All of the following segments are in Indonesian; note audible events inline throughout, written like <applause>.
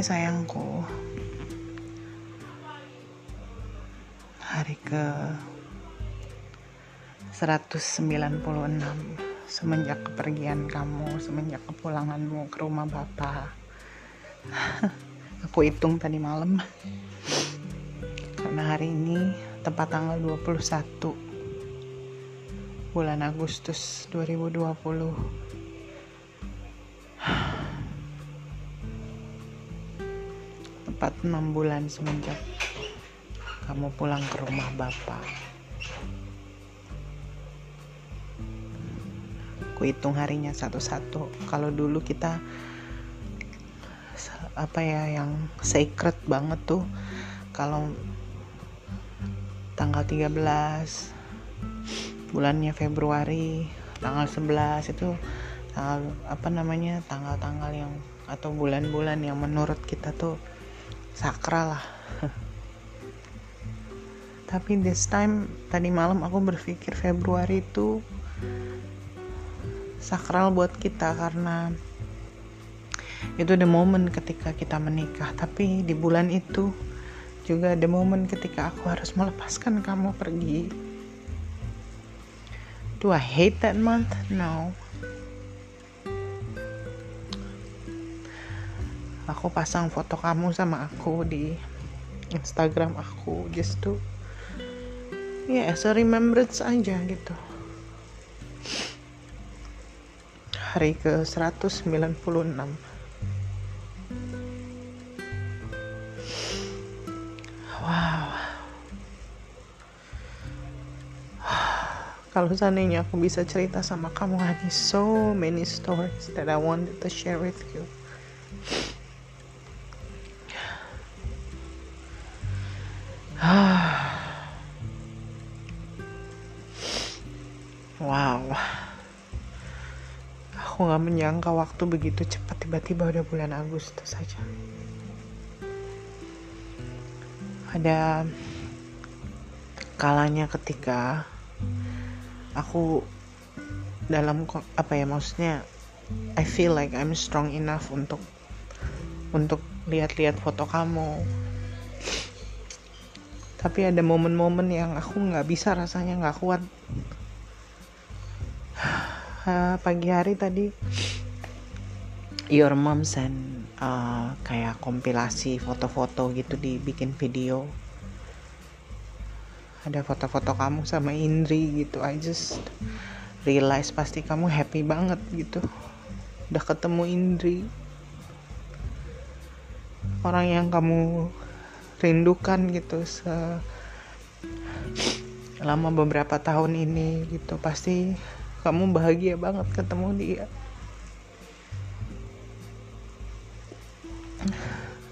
Hai sayangku. Hari ke 196 Semenjak kepergian kamu Semenjak kepulanganmu ke rumah bapak. <laughs> Aku hitung tadi malam. Karena hari ini Tepat tanggal 21 Bulan Agustus 2020 tepat enam bulan semenjak kamu pulang ke rumah bapak. Aku hitung harinya satu-satu. Kalau dulu kita apa ya yang sacred banget tuh kalau tanggal 13 bulannya Februari tanggal 11 itu tanggal apa namanya tanggal-tanggal yang atau bulan-bulan yang menurut kita tuh sakral lah. <laughs> Tapi this time tadi malam aku berpikir Februari itu sakral buat kita karena itu the moment ketika kita menikah. Tapi di bulan itu juga the moment ketika aku harus melepaskan kamu pergi. Do I hate that month? no aku pasang foto kamu sama aku di Instagram aku just to ya yeah, as a remembrance aja gitu. Hari ke 196 wow. Kalau seandainya aku bisa cerita sama kamu ada so many stories that I wanted to share with you aku gak menyangka waktu begitu cepat tiba-tiba udah bulan Agustus saja. Ada kalanya ketika aku dalam apa ya maksudnya I feel like I'm strong enough untuk untuk lihat-lihat foto kamu. Tapi ada momen-momen yang aku nggak bisa rasanya nggak kuat uh, pagi hari tadi. Your mom send uh, kayak kompilasi foto-foto gitu dibikin video. Ada foto-foto kamu sama Indri gitu. I just realize pasti kamu happy banget gitu. Udah ketemu Indri. Orang yang kamu rindukan gitu selama beberapa tahun ini gitu. Pasti kamu bahagia banget ketemu dia.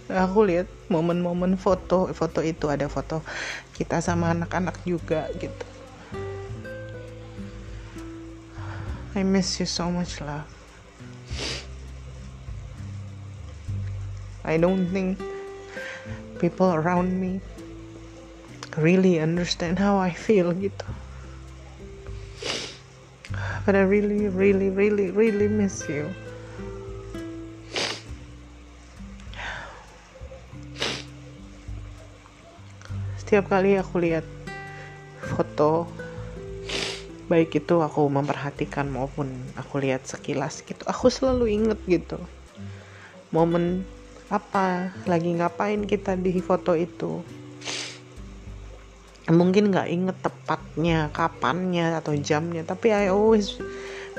Aku lihat momen-momen foto foto itu ada foto kita sama anak-anak juga gitu. I miss you so much love. I don't think people around me really understand how I feel gitu but I really really really really miss you. Setiap kali aku lihat foto baik itu aku memperhatikan maupun aku lihat sekilas gitu aku selalu inget gitu. Momen apa lagi ngapain kita di foto itu mungkin nggak inget tepatnya kapannya atau jamnya tapi I always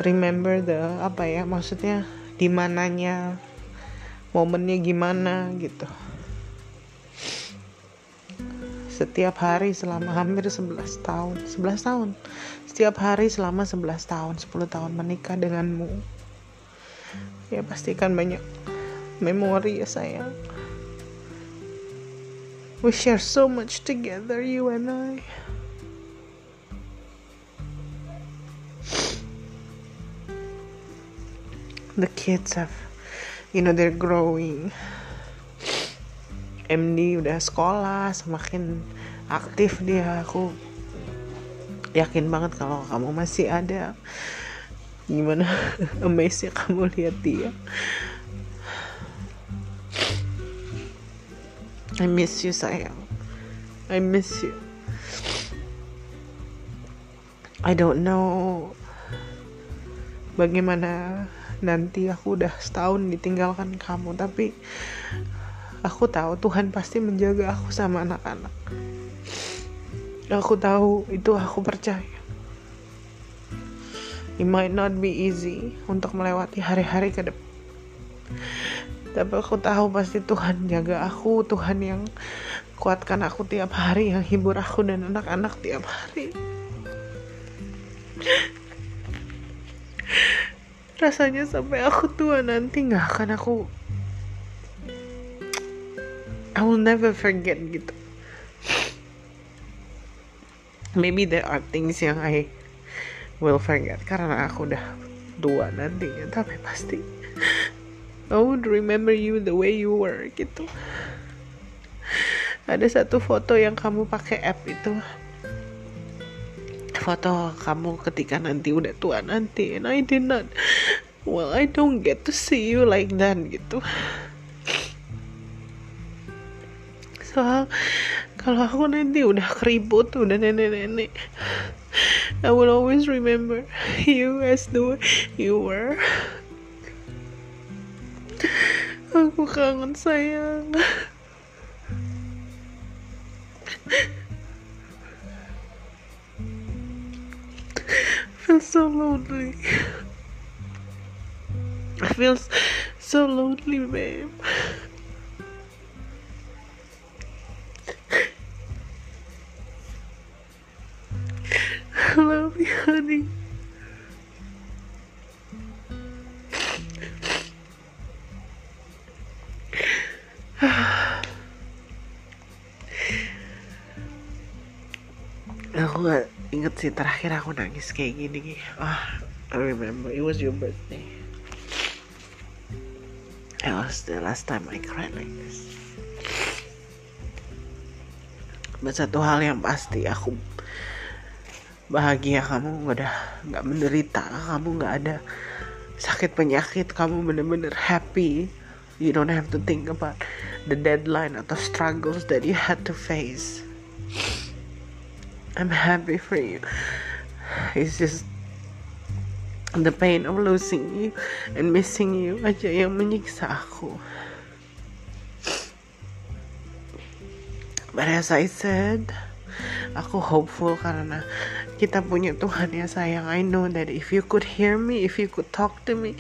remember the apa ya maksudnya di mananya momennya gimana gitu. Setiap hari selama hampir 11 tahun 11 tahun. Setiap hari selama 11 tahun 10 tahun menikah denganmu. Ya pastikan banyak memori ya sayang. We share so much together, you and I. The kids have, you know, they're growing. MD udah sekolah, semakin aktif dia. Aku yakin banget kalau kamu masih ada. Gimana <laughs> amazing kamu lihat dia I miss you sayang I miss you. I don't know bagaimana nanti aku udah setahun ditinggalkan kamu tapi aku tahu Tuhan pasti menjaga aku sama anak-anak. Aku tahu itu aku percaya. It might not be easy untuk melewati hari-hari ke depan tapi aku tahu pasti Tuhan jaga aku Tuhan yang kuatkan aku tiap hari yang hibur aku dan anak-anak tiap hari. Rasanya sampai aku tua nanti nggak akan aku I will never forget gitu. Maybe there are things yang I will forget karena aku udah tua nantinya tapi pasti I would remember you the way you were gitu. Ada satu foto yang kamu pakai app itu. Foto kamu ketika nanti udah tua nanti and I did not well I don't get to see you like that gitu. Soal kalau aku nanti udah keribut udah nenek-nenek I will always remember you as the way you were aku kangen sayang feel so lonely. I feel so lonely, babe. I love you, honey. Sih terakhir aku nangis kayak gini ah I remember it was your birthday. It was the last time I cried like this. Satu hal yang pasti aku bahagia kamu ada nggak menderita kamu nggak ada sakit penyakit kamu bener-bener happy. You don't have to think about the deadline atau struggles that you had to face I'm happy for you. It's just the pain of losing you and missing you aja yang menyiksa aku. But as I said, aku hopeful karena kita punya Tuhan ya sayang. I know that if you could hear me, if you could talk to me,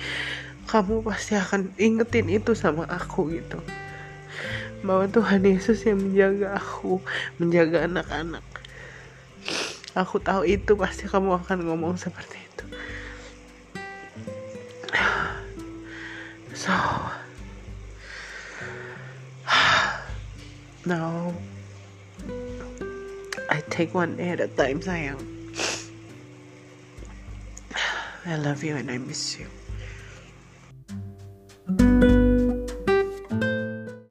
kamu pasti akan ingetin itu sama aku gitu. Bahwa Tuhan Yesus yang menjaga aku, menjaga anak-anak aku tahu itu pasti kamu akan ngomong seperti itu. So now I take one day at a time sayang. I love you and I miss you